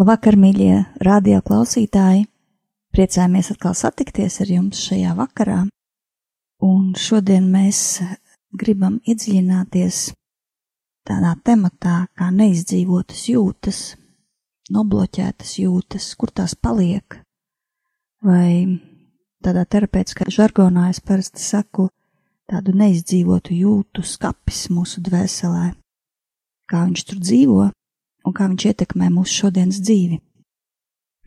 Labvakar, mīļie radio klausītāji! Priecājamies atkal satikties ar jums šajā vakarā. Un šodien mēs gribam iedziļināties tādā tematā kā neizdzīvotas jūtas, nobloķētas jūtas, kur tās paliek. Vai tādā terapeitiskā žargonā es parasti saku tādu neizdzīvotu jūtu skapis mūsu dvēselē. Kā viņš tur dzīvo un kā viņš ietekmē mūsu šodienas dzīvi.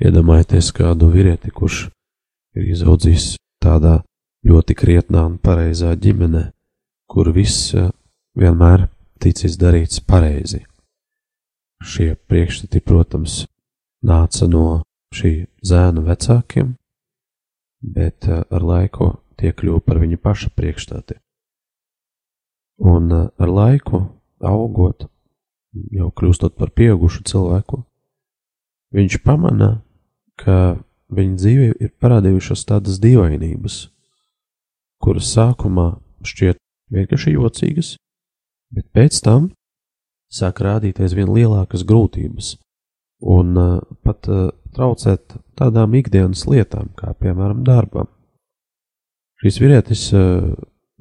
Iedomājieties kādu vīrieti, kurš ir izaudzis tādā ļoti krietnā un pareizā ģimenē, kur viss eh, vienmēr ticis darīts pareizi. Šie priekšstati, protams, nāca no šī zēna vecākiem, bet eh, ar laiku tie kļuva par viņa paša priekšstati. Un eh, ar laiku, augot, jau kļūstot par pieaugušu cilvēku, viņš pamana, ka viņa dzīvē ir parādījušās tādas dīvainības, kuras sākumā šķiet vienkārši jocīgas, bet pēc tam sāk rādīties vien lielākas grūtības un uh, pat uh, traucēt tādām ikdienas lietām, kā piemēram darbam. Šis vīrietis, uh,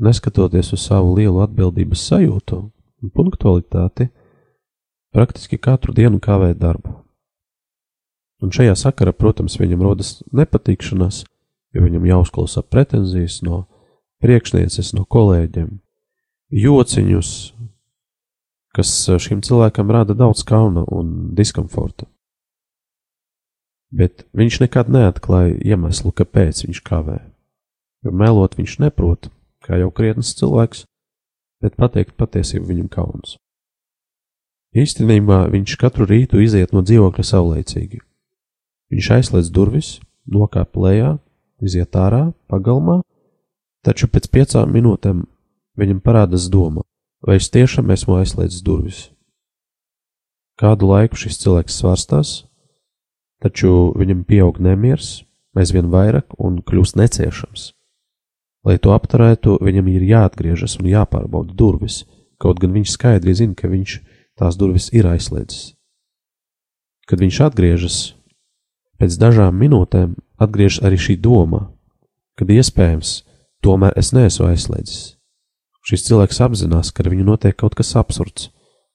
neskatoties uz savu lielu atbildības sajūtu un punktualitāti, praktiski katru dienu kavē darbu. Un šajā sakarā, protams, viņam rodas nepatikšanās, jo viņam jāuzklausa pretenzijas no priekšnieces, no kolēģiem, jociņus, kas šim cilvēkam rada daudz kauna un diskomforta. Bet viņš nekad neatklāja iemeslu, kāpēc viņš kavē. Jo melot viņš neprot, kā jau krietnes cilvēks, bet pateikt patiesību viņam kauns. Īstenībā viņš katru rītu iziet no dzīvokļa saulēcīgi. Viņš aizslēdz durvis, nokāp lejā, iziet ārā, pagalmā, taču pēc piecām minūtēm viņam parādās doma, vai es tiešām esmu aizslēdzis durvis. Kādu laiku šis cilvēks svārstās, taču viņam pieaug nemieris, aizvien vairāk un kļūst neciešams. Lai to apturētu, viņam ir jāatgriežas un jāpārbauda durvis, kaut gan viņš skaidri zina, ka viņš ir tās durvis ir aizslēdzis. Kad viņš atgriežas, pēc dažām minūtēm atgriežas arī šī doma, kad iespējams, tomēr es neesmu aizslēdzis. Šis cilvēks apzinās, ka ar viņu notiek kaut kas absurds,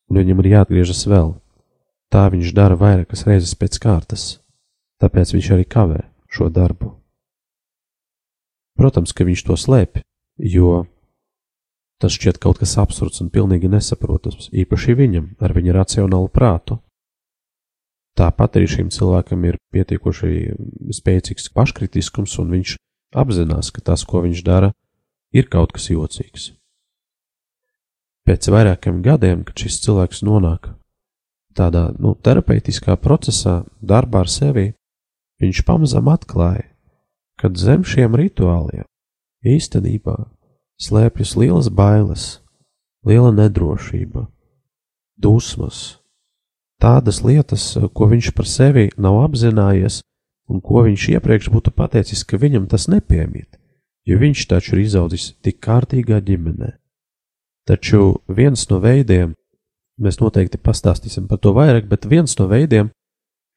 un viņam ir jāatgriežas vēl. Tā viņš dara vairākas reizes pēc kārtas, tāpēc viņš arī kavē šo darbu. Protams, ka viņš to slēpj, jo Tas šķiet kaut kas absurds un pilnīgi nesaprotams, īpaši viņam, ar viņa racionālu prātu. Tāpat arī šim cilvēkam ir pietiekoši spēcīgs paškritiskums, un viņš apzinās, ka tas, ko viņš dara, ir kaut kas jocīgs. Pēc vairākiem gadiem, kad šis cilvēks nonāk tādā nu, terapeitiskā procesā, darbā ar sevi, viņš pamazām atklāja, ka zem šiem rituāliem īstenībā slēpjas lielas bailes, liela nedrošība, dusmas, tādas lietas, ko viņš par sevi nav apzinājies un ko viņš iepriekš būtu pateicis, ka viņam tas nepiemīt, jo viņš taču ir izaudzis tik kārtīgā ģimenē. Taču viens no veidiem, mēs noteikti pastāstīsim par to vairāk, bet viens no veidiem,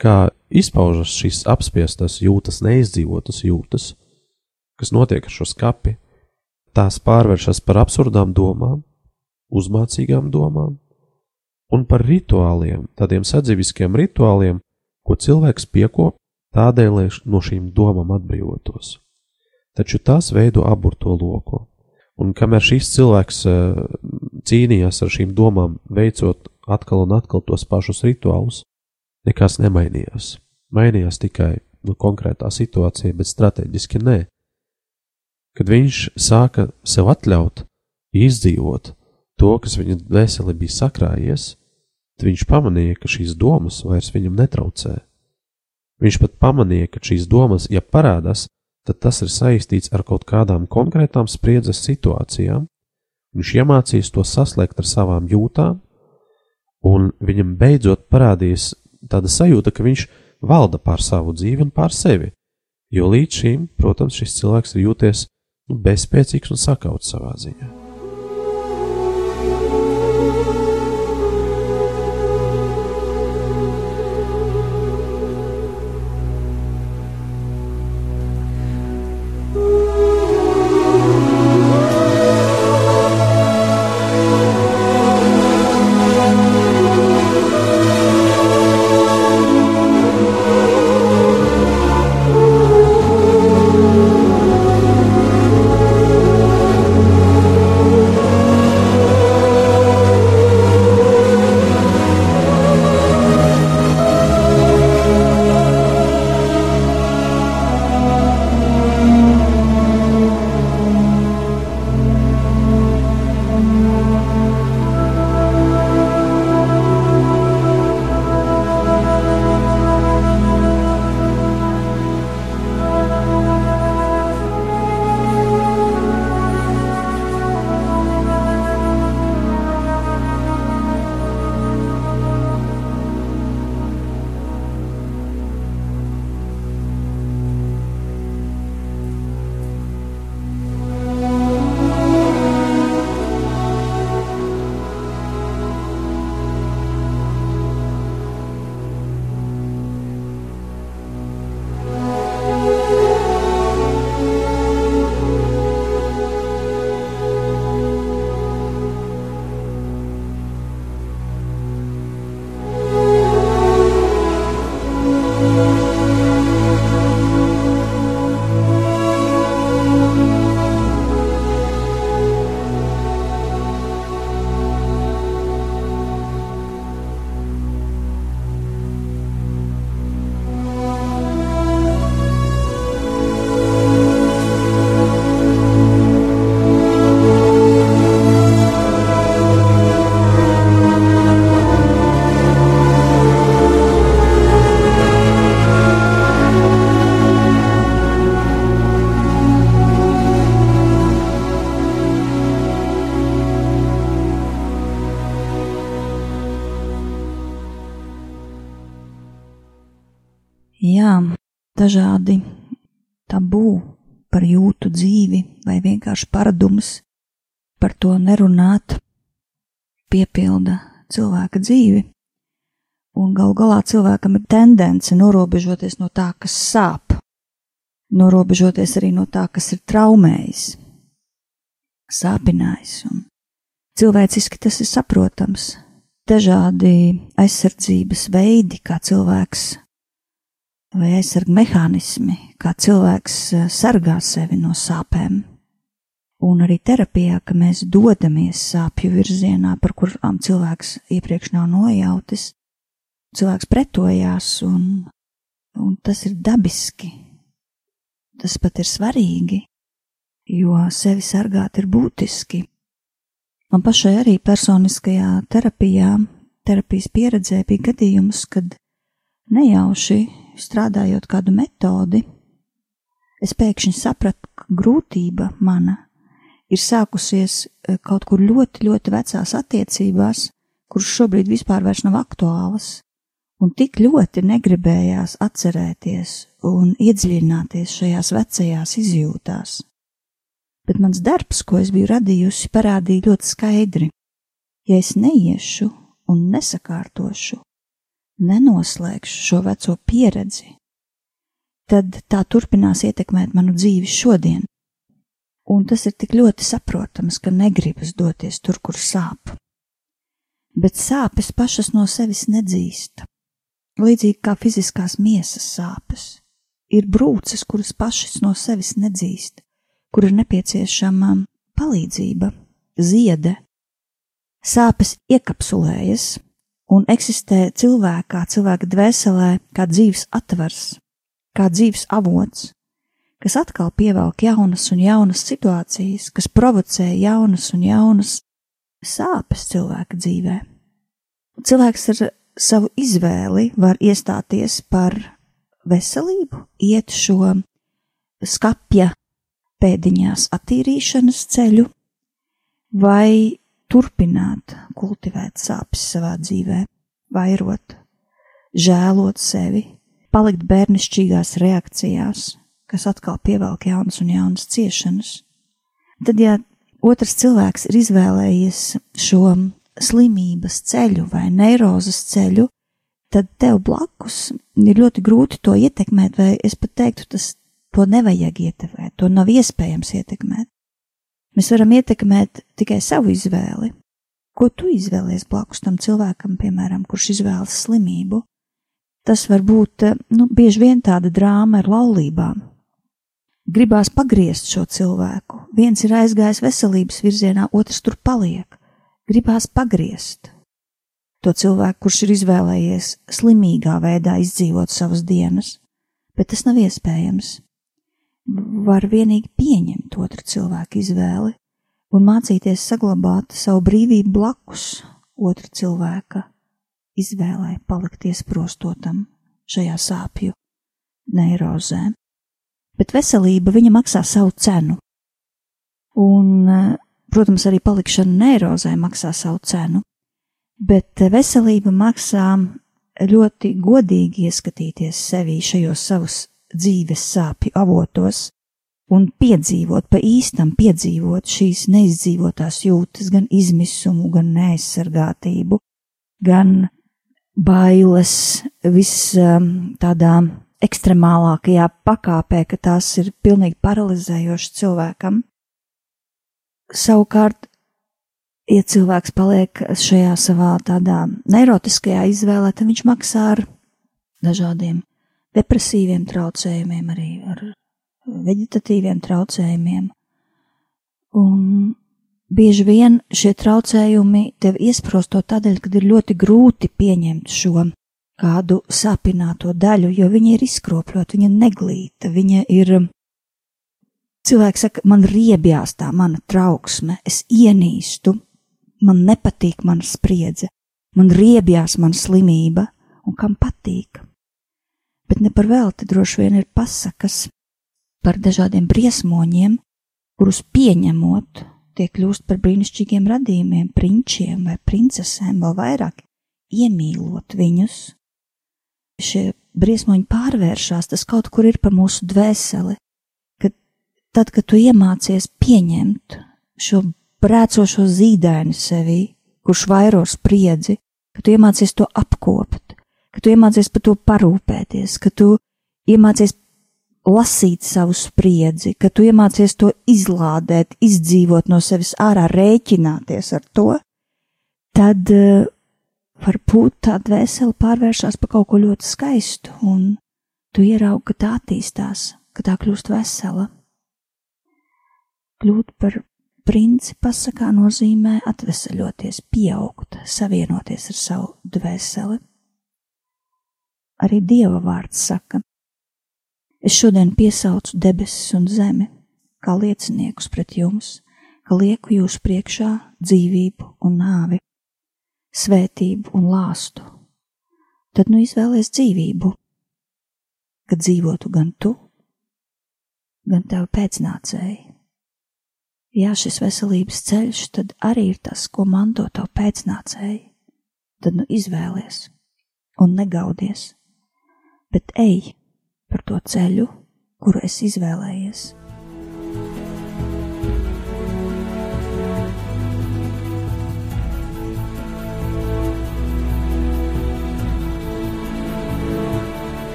kā izpaužas šīs apspiestas jūtas, neizdzīvotas jūtas, kas notiek ar šo skapi, tās pārvēršas par absurdām domām, uzmācīgām domām un par rituāliem, tādiem sadzīviskiem rituāliem, ko cilvēks piekop tādēļ, lai no šīm domām atbrīvotos. Taču tās veido aburto loku, un kamēr šis cilvēks uh, cīnījās ar šīm domām, veicot atkal un atkal tos pašus rituālus, nekas nemainījās. Mainījās tikai nu, konkrētā situācija, bet strateģiski nē kad viņš sāka sev atļaut izdzīvot to, kas viņa dvēseli bija sakrājies, tad viņš pamanīja, ka šīs domas vairs viņam netraucē. Viņš pat pamanīja, ka šīs domas, ja parādās, tad tas ir saistīts ar kaut kādām konkrētām spriedzes situācijām. Viņš iemācījās to saslēgt ar savām jūtām, un viņam beidzot parādījās tāda sajūta, ka viņš valda pār savu dzīvi un pār sevi. Jo līdz šim, protams, šis cilvēks ir jūties bezspēcīgs un sakauts savā ziņā. Dažādi tabū par jūtu dzīvi vai vienkārši paradumus par to nerunāt, piepilda cilvēka dzīvi. Un gal galā cilvēkam ir tendence norobežoties no tā, kas sāp, norobežoties arī no tā, kas ir traumējis, sāpinājis. Un cilvēciski tas ir saprotams. Dažādi aizsardzības veidi, kā cilvēks vai aizsarg mehānismi, kā cilvēks eh, sargā sevi no sāpēm. Un arī terapijā, ka mēs dodamies sāpju virzienā, par kurām cilvēks iepriekš nav nojautis, cilvēks pretojās, un, un tas ir dabiski. Tas pat ir svarīgi, jo sevi sargāt ir būtiski. Man pašai arī personiskajā terapijā, terapijas pieredzē bija gadījums, kad nejauši strādājot kādu metodi, es pēkšņi sapratu, ka grūtība mana ir sākusies eh, kaut kur ļoti, ļoti vecās attiecībās, kuras šobrīd vispār vairs nav aktuālas, un tik ļoti negribējās atcerēties un iedziļināties šajās vecajās izjūtās. Bet mans darbs, ko es biju radījusi, parādīja ļoti skaidri. Ja es neiešu un nesakārtošu nenoslēgšu šo veco pieredzi, tad tā turpinās ietekmēt manu dzīvi šodien. Un tas ir tik ļoti saprotams, ka negribas doties tur, kur sāp. Bet sāpes pašas no sevis nedzīst. Līdzīgi kā fiziskās miesas sāpes, ir brūces, kuras pašas no sevis nedzīst, kur ir nepieciešama palīdzība, ziede. Sāpes iekapsulējas, un eksistē cilvēkā, cilvēka dvēselē, kā dzīves atvars, kā dzīves avots, kas atkal pievelk jaunas un jaunas situācijas, kas provocē jaunas un jaunas sāpes cilvēka dzīvē. Cilvēks ar savu izvēli var iestāties par veselību, iet šo skapja pēdiņās attīrīšanas ceļu, vai turpināt kultivēt sāpes savā dzīvē, vairot, žēlot sevi, palikt bērnišķīgās reakcijās, kas atkal pievelk jaunas un jaunas ciešanas. Tad, ja otrs cilvēks ir izvēlējies šo slimības ceļu vai neirozes ceļu, tad tev blakus ir ļoti grūti to ietekmēt, vai es pat teiktu, tas to nevajag ietekmēt, to nav iespējams ietekmēt. Mēs varam ietekmēt tikai savu izvēli. Ko tu izvēlies blakus tam cilvēkam, piemēram, kurš izvēlas slimību? Tas var būt nu, bieži vien tāda drāma ar laulībām. Gribās pagriezt šo cilvēku. Viens ir aizgājis veselības virzienā, otrs tur paliek. Gribās pagriezt to cilvēku, kurš ir izvēlējies slimīgā veidā izdzīvot savas dienas, bet tas nav iespējams var vienīgi pieņemt otru cilvēku izvēli un mācīties saglabāt savu brīvību blakus otra cilvēka izvēlē palikt iesprostotam šajā sāpju neirozē. Bet veselība viņa maksā savu cenu. Un, protams, arī palikšana neirozē maksā savu cenu, bet veselība maksā ļoti godīgi ieskatīties sevī šajos savus dzīves sāpju avotos un piedzīvot, pa īstam piedzīvot šīs neizdzīvotās jūtas, gan izmisumu, gan neaizsargātību, gan bailes vis um, tādā ekstremālākajā pakāpē, ka tās ir pilnīgi paralizējošas cilvēkam. Savukārt, ja cilvēks paliek šajā savā tādā neirotiskajā izvēlē, tad viņš maksā ar dažādiem depresīviem traucējumiem, arī ar veģetatīviem traucējumiem. Un bieži vien šie traucējumi tev iesprosto tādēļ, ka ir ļoti grūti pieņemt šo kādu sāpināto daļu, jo viņa ir izkropļota, viņa neglīta, viņa ir. Cilvēks saka, man riebjās tā mana trauksme, es ienīstu, man nepatīk mana spriedze, man riebjās mana slimība, un kam patīk bet ne par velti droši vien ir pasakas par dažādiem briesmoņiem, kurus pieņemot, tie kļūst par brīnišķīgiem radījumiem, prinčiem vai princesēm, vēl vairāk iemīlot viņus. Šie briesmoņi pārvēršas, tas kaut kur ir pa mūsu dvēseli, kad tad, kad tu iemācies pieņemt šo brēcošo zīdaini sevī, kurš vairo spriedzi, ka tu iemācies to apkopt, ka tu iemācies par to parūpēties, ka tu iemācies lasīt savu spriedzi, ka tu iemācies to izlādēt, izdzīvot no sevis ārā, rēķināties ar to, tad uh, varbūt tā dvēsele pārvēršas par kaut ko ļoti skaistu, un tu ieraugi, ka tā attīstās, ka tā kļūst vesela. Kļūt par princi pasakā nozīmē atvesaļoties, pieaugt, savienoties ar savu dvēseli. Arī Dieva vārds saka: Es šodien piesaucu debesis un zemi kā lieciniekus pret jums, ka lieku jūs priekšā dzīvību un nāvi, svētību un lāstu. Tad nu izvēlies dzīvību, kad dzīvotu gan tu, gan tev pēcnācēji. Jā, šis veselības ceļš tad arī ir tas, ko manto tev pēcnācēji. Tad nu izvēlies un negaudies bet ej par to ceļu, kuru es izvēlējies.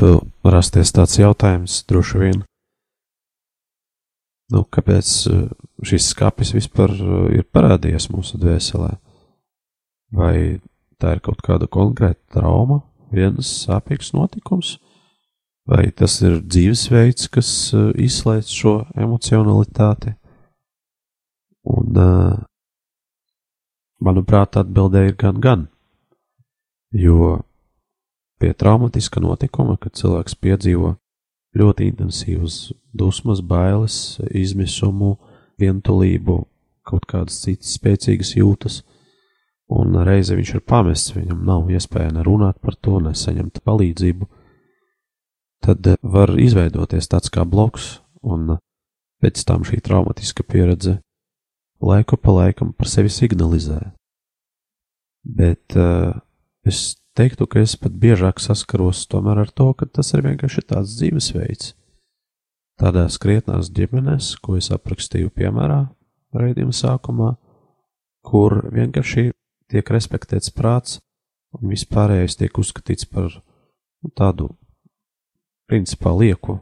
Varētu rasties tāds jautājums, droši vien, nu, kāpēc eh, šis skāpis vispār eh, ir parādījies mūsu dvēselē? Vai tā ir kaut kāda konkrēta trauma, viens sāpīgs notikums, vai tas ir dzīvesveids, kas eh, izslēdz šo emocionalitāti? Un, manuprāt, atbildē ir gan gan, jo pie traumatiska notikuma, kad cilvēks piedzīvo ļoti intensīvas dusmas, bailes, izmisumu, vientulību, kaut kādas citas spēcīgas jūtas, un reize viņš ir pamests, viņam nav iespēja ne runāt par to, ne saņemt palīdzību, tad var izveidoties tāds kā bloks, un pēc tam šī traumatiska pieredze laiku pa laikam par sevi signalizē. Bet uh, es teiktu, ka es pat biežāk saskaros tomēr ar to, ka tas ir vienkārši tāds dzīvesveids. Tādās krietnās ģimenēs, ko es aprakstīju piemērā raidījuma sākumā, kur vienkārši tiek respektēts prāts un vispārējais tiek uzskatīts par nu, tādu principā lieku.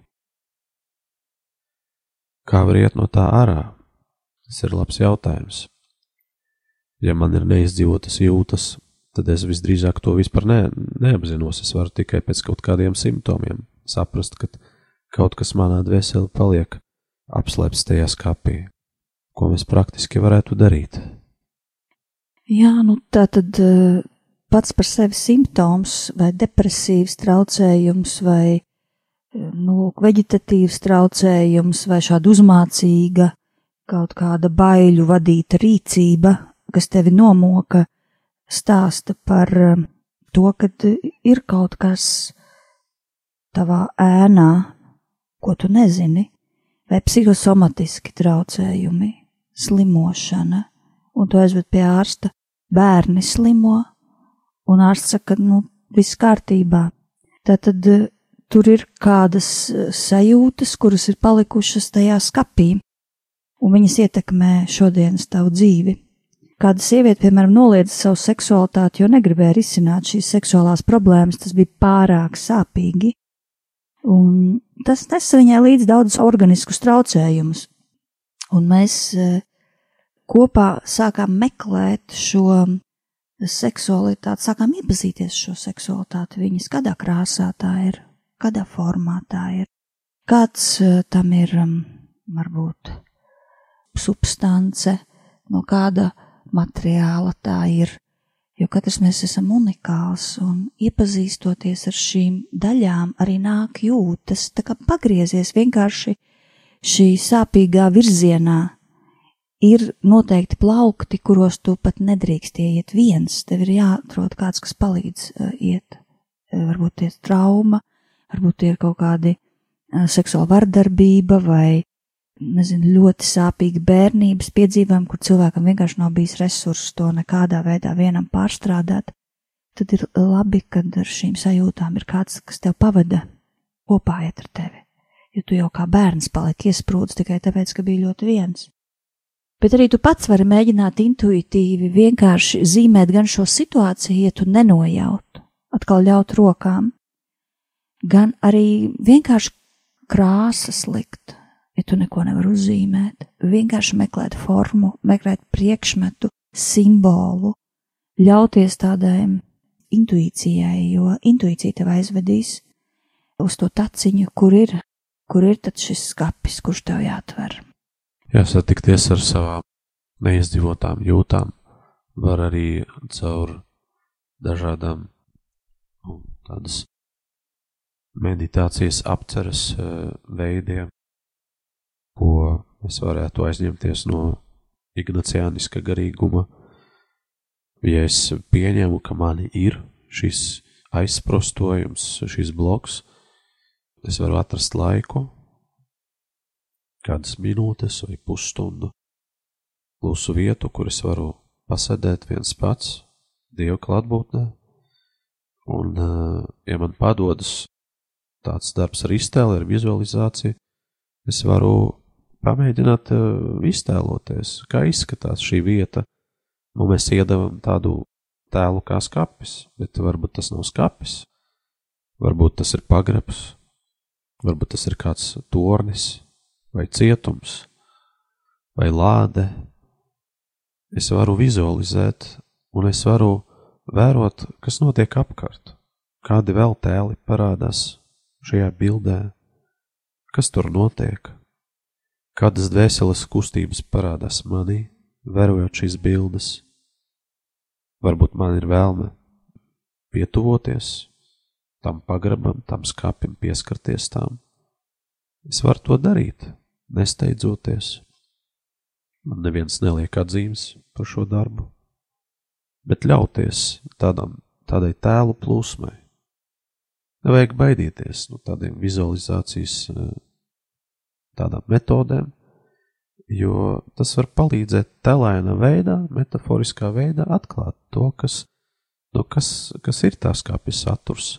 Kā var iet no tā ārā? Tas ir labs jautājums. Ja man ir neizdzīvotas jūtas, tad es visdrīzāk to vispār ne, neapzinos. Es varu tikai pēc kaut kādiem simptomiem saprast, ka kaut kas manā dvēselē paliek apslēpts tajā skapī. Ko mēs praktiski varētu darīt? Jā, nu tā tad eh, pats par sevi simptoms vai depresīvs traucējums vai eh, nu, veģetatīvs traucējums vai šāda uzmācīga kaut kāda baiļu vadīta rīcība, kas tevi nomoka, stāsta par um, to, ka ir kaut kas tavā ēnā, ko tu nezini, vai psihosomatiski traucējumi, slimošana, un tu aizved pie ārsta, bērni slimo, un ārsts saka, nu, viss kārtībā. Tātad uh, tur ir kādas uh, sajūtas, kuras ir palikušas tajā skapī, un viņas ietekmē šodienas tavu dzīvi. Kāda sieviete, piemēram, noliedza savu seksualitāti, jo negribēja risināt šīs seksuālās problēmas, tas bija pārāk sāpīgi. Un tas nesa viņai līdz daudz organiskus traucējumus. Un mēs e, kopā sākām meklēt šo seksualitāti, sākām iepazīties šo seksualitāti, viņas kādā krāsā tā ir, kādā formā tā ir, kāds e, tam ir varbūt substance, no kāda materiāla tā ir, jo katrs mēs esam unikāls un iepazīstoties ar šīm daļām arī nāk jūtas, tā kā pagriezies vienkārši šī sāpīgā virzienā. Ir noteikti plaukti, kuros tu pat nedrīkst iet viens, tev ir jāatrod kāds, kas palīdz uh, iet. Uh, varbūt ir trauma, varbūt ir kaut kādi uh, seksuāla vardarbība vai nezinu, ļoti sāpīgi bērnības piedzīvojumi, kur cilvēkam vienkārši nav bijis resursus to nekādā veidā vienam pārstrādāt, tad ir labi, kad ar šīm sajūtām ir kāds, kas tev pavada kopā iet ar tevi. Jo tu jau kā bērns paliek iesprūdis tikai tāpēc, ka bija ļoti viens. Bet arī tu pats vari mēģināt intuitīvi vienkārši zīmēt gan šo situāciju, ja tu nenojautu, atkal ļaut rokām, gan arī vienkārši krāsas likt, ja tu neko nevari uzzīmēt, vienkārši meklēt formu, meklēt priekšmetu, simbolu, ļauties tādai intuīcijai, jo intuīcija tev aizvedīs uz to taciņu, kur ir, kur ir tad šis skapis, kurš tev jāatver. Jāsatikties ar savām neizdzīvotām jūtām, var arī caur dažādām nu, tādas meditācijas apceres eh, veidiem ko es varētu aizņemties no ignaciāniska garīguma. Ja es pieņemu, ka man ir šis aizsprostojums, šis bloks, es varu atrast laiku, kādas minūtes vai pusstundu, klusu vietu, kur es varu pasēdēt viens pats, Dieva klātbūtnē. Un, eh, ja man padodas tāds darbs ar iztēli, ar vizualizāciju, es varu pamēģināt uh, iztēloties, kā izskatās šī vieta. Nu, mēs iedavam tādu tēlu kā skapis, bet varbūt tas nav skapis. Varbūt tas ir pagrabs, varbūt tas ir kāds tornis vai cietums vai lāde. Es varu vizualizēt un es varu vērot, kas notiek apkārt, kādi vēl tēli parādās šajā bildē, kas tur notiek, kādas dvēseles kustības parādās manī, vērojot šīs bildes. Varbūt man ir vēlme pietuvoties tam pagrabam, tam skapim, pieskarties tām. Es varu to darīt, nesteidzoties. Man neviens neliek atzīmes par šo darbu bet ļauties tādam, tādai tēlu plūsmai. Nevajag baidīties no tādiem vizualizācijas eh, tādām metodēm, jo tas var palīdzēt telēna veidā, metaforiskā veidā atklāt to, kas, no kas, kas ir tās kāpjas saturs,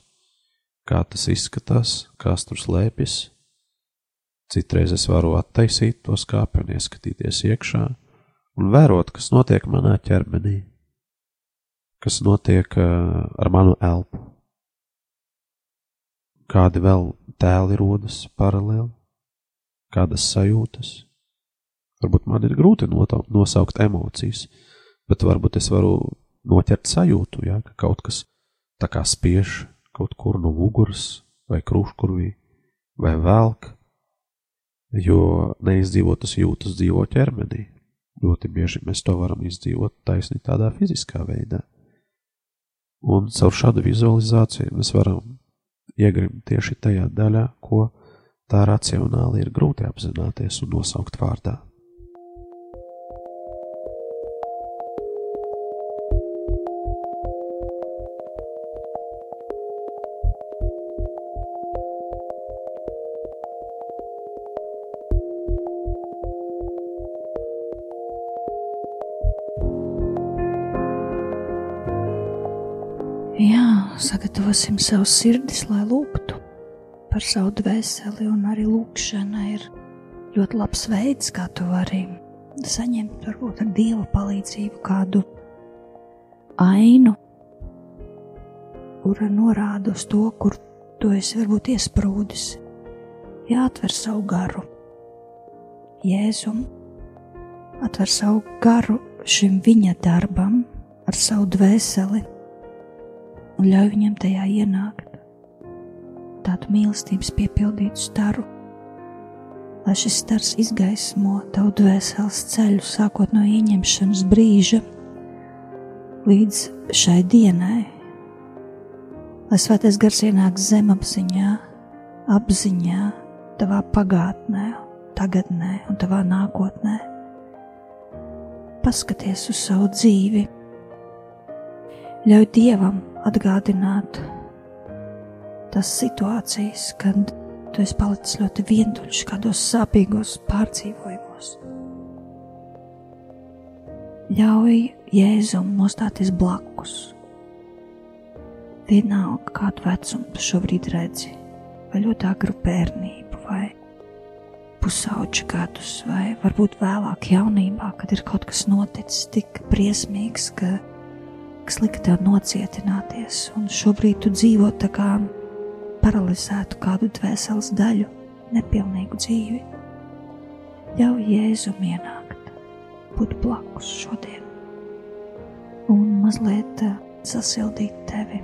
kā tas izskatās, kas tur slēpjas. Citreiz es varu attaisīt to skāpi un ieskatīties iekšā un vērot, kas notiek manā ķermenī kas notiek eh, ar manu elpu. Kādi vēl tēli rodas paralēli, kādas sajūtas. Varbūt man ir grūti nosaukt emocijas, bet varbūt es varu noķert sajūtu, ja, ka kaut kas tā kā spiež kaut kur no muguras vai krūškurvī vai velk, jo neizdzīvotas jūtas dzīvo ķermenī. Ļoti bieži mēs to varam izdzīvot taisni tādā fiziskā veidā. Un caur šādu vizualizāciju mēs varam iegrimt tieši tajā daļā, ko tā racionāli ir grūti apzināties un nosaukt vārdā. sagatavosim savus sirdis, lai lūgtu par savu dvēseli, un arī lūkšana ir ļoti labs veids, kā tu vari saņemt, varbūt ar Dieva palīdzību, kādu ainu, kura norāda uz to, kur tu esi varbūt iesprūdis. Jāatver savu garu, Jēzum, atver savu garu šim viņa darbam, ar savu dvēseli un ļauj viņam tajā ienākt, tādu mīlestības piepildītu staru, lai šis stars izgaismo tavu dvēseles ceļu, sākot no ieņemšanas brīža līdz šai dienai, lai svētais gars ienāk zemapziņā, apziņā, tavā pagātnē, tagadnē un tavā nākotnē. Paskaties uz savu dzīvi, ļauj Dievam atgādināt tās situācijas, kad tu esi palicis ļoti vientuļš, kādos sāpīgos pārdzīvojumos. Ļauj Jēzum nostāties blakus. Vienalga, kādu vecumu tu šobrīd redzi, vai ļoti agru bērnību, vai pusauģu gadus, vai varbūt vēlāk jaunībā, kad ir kaut kas noticis tik briesmīgs, ka kas lika tev nocietināties, un šobrīd tu dzīvo tā kā paralizētu kādu dvēseles daļu, nepilnīgu dzīvi. Ļauj Jēzum ienākt, būt blakus šodien, un mazliet eh, sasildīt tevi,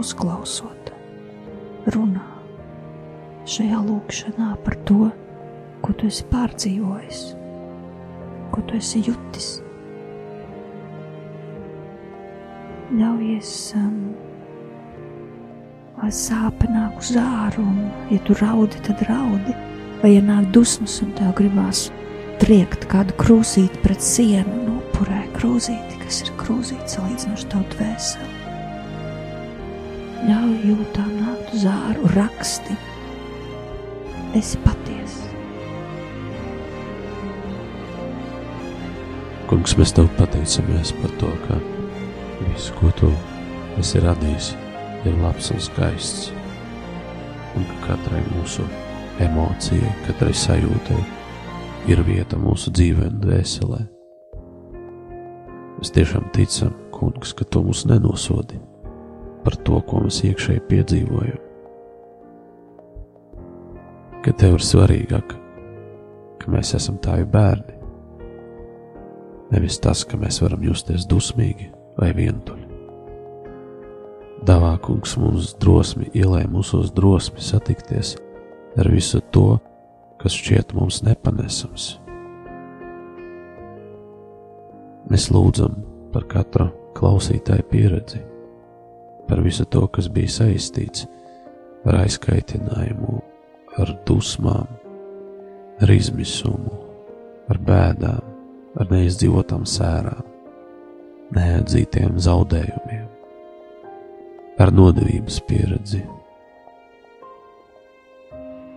uzklausot, runā šajā lūkšanā par to, ko tu esi pārdzīvojis, ko tu esi jutis ļaujies um, sāpes nāk uz āru, un, ja tu raudi, tad raudi. Vai ja nāk dusmas, un tev gribās triekt kādu krūzīti pret sienu, no upurē krūzīti, kas ir krūzīti salīdzinoši tavu dvēseli. Ļauj jūtām nākt uz āru, raksti. Esi patiesa. Kungs, mēs tev pateicamies par to, ka Viss, ko tu esi radījis, ir labs un skaists. Un ka katrai mūsu emocijai, katrai sajūtai ir vieta mūsu dzīvē un dvēselē. Mēs tiešām ticam, kungs, ka tu mūs nenosodi par to, ko mēs iekšēji piedzīvojam. Ka tev ir svarīgāk, ka mēs esam tavi bērni, nevis tas, ka mēs varam justies dusmīgi vai vientuļi. Davā kungs mums drosmi, ielēj mūsos drosmi satikties ar visu to, kas šķiet mums nepanesams. Mēs lūdzam par katru klausītāju pieredzi, par visu to, kas bija saistīts ar aizkaitinājumu, ar dusmām, ar izmisumu, ar bēdām, ar neizdzīvotām sērām, neatzītiem zaudējumiem, ar nodevības pieredzi.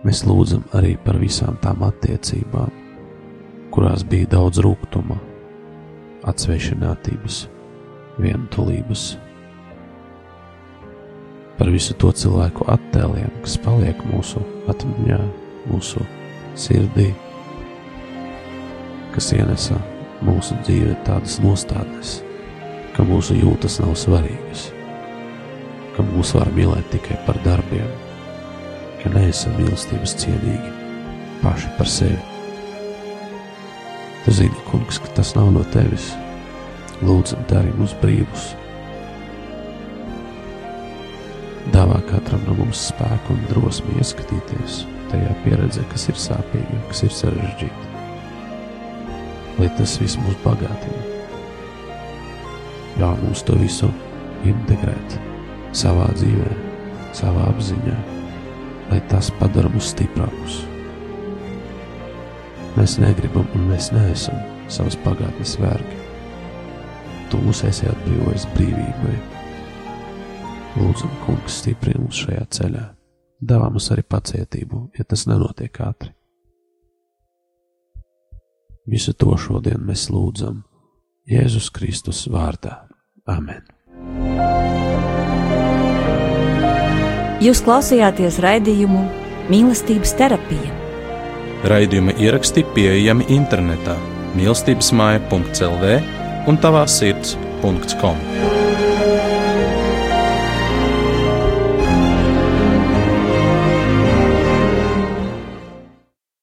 Mēs lūdzam arī par visām tām attiecībām, kurās bija daudz rūkuma, atsvešinātības, vientulības, par visu to cilvēku attēliem, kas paliek mūsu atmiņā, mūsu sirdī, kas ienesa mūsu dzīvē tādas nostādnes, ka mūsu jūtas nav svarīgas, ka mūs var mīlēt tikai par darbiem, ka neesam mīlestības cienīgi paši par sevi. Tu zini, kungs, ka tas nav no tevis. Lūdzam, dari mūs brīvus. Dāvā katram no mums spēku un drosmi ieskatīties tajā pieredzē, kas ir sāpīga, kas ir sarežģīta lai tas viss mūs bagātina. Ļauj mums to visu integrēt savā dzīvē, savā apziņā, lai tas padara mūs stiprākus. Mēs negribam un mēs neesam savas pagātnes vergi. Tu mūs esi atbrīvojis brīvībai. Lūdzam, kungs, stiprini mūs šajā ceļā. Dāvā mums arī pacietību, ja tas nenotiek ātri. Visu to šodien mēs lūdzam Jēzus Kristus vārdā. Amen! Jūs klausījāties raidījumu Mīlestības terapija. Raidījuma ieraksti pieejami internetā mīlestības māja.clv un tavā sirds.com.